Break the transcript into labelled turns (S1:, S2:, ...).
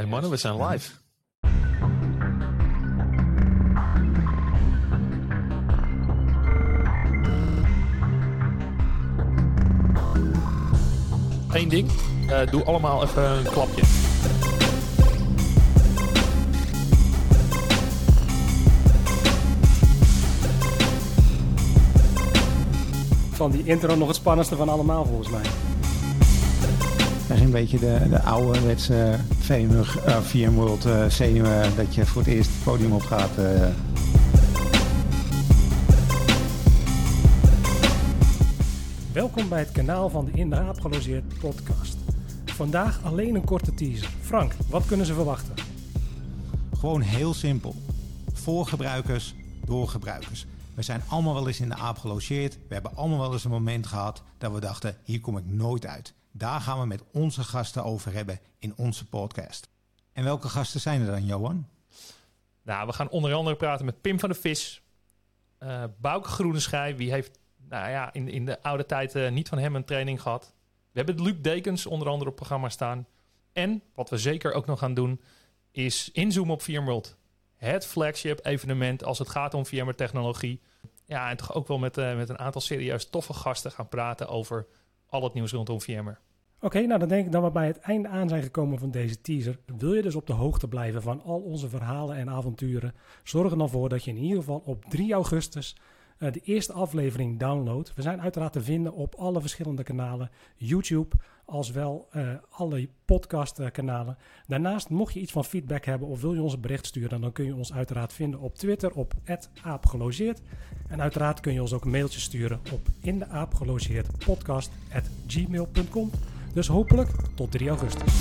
S1: Hey mannen, we zijn live. Eén ding, uh, doe allemaal even een klapje.
S2: Van die intro nog het spannendste van allemaal volgens mij.
S3: Dat is een beetje de, de ouderwetse VMware, uh, VMworld uh, zenuwen dat je voor het eerst het podium op gaat. Uh.
S2: Welkom bij het kanaal van de In de Aap gelogeerd podcast. Vandaag alleen een korte teaser. Frank, wat kunnen ze verwachten?
S3: Gewoon heel simpel. Voor gebruikers, door gebruikers. We zijn allemaal wel eens in de aap gelogeerd. We hebben allemaal wel eens een moment gehad dat we dachten, hier kom ik nooit uit. Daar gaan we met onze gasten over hebben in onze podcast. En welke gasten zijn er dan, Johan?
S1: Nou, we gaan onder andere praten met Pim van de Vis, uh, Bouke Groeneschij. Wie heeft nou ja, in, in de oude tijd uh, niet van hem een training gehad. We hebben Luc Dekens onder andere op het programma staan. En wat we zeker ook nog gaan doen, is inzoomen op VMworld. Het flagship evenement als het gaat om VMware technologie. Ja, en toch ook wel met, uh, met een aantal serieus toffe gasten gaan praten over al het nieuws rondom VMware.
S2: Oké, nou dan denk ik dat we bij het einde aan zijn gekomen van deze teaser. Wil je dus op de hoogte blijven van al onze verhalen en avonturen? Zorg er dan voor dat je in ieder geval op 3 augustus uh, de eerste aflevering downloadt. We zijn uiteraard te vinden op alle verschillende kanalen. YouTube, als wel uh, alle podcastkanalen. Daarnaast, mocht je iets van feedback hebben of wil je ons een bericht sturen, dan kun je ons uiteraard vinden op Twitter op aapgelogeerd. En uiteraard kun je ons ook een mailtje sturen op indeaapgelogeerdpodcast.gmail.com. Dus hopelijk tot 3 augustus.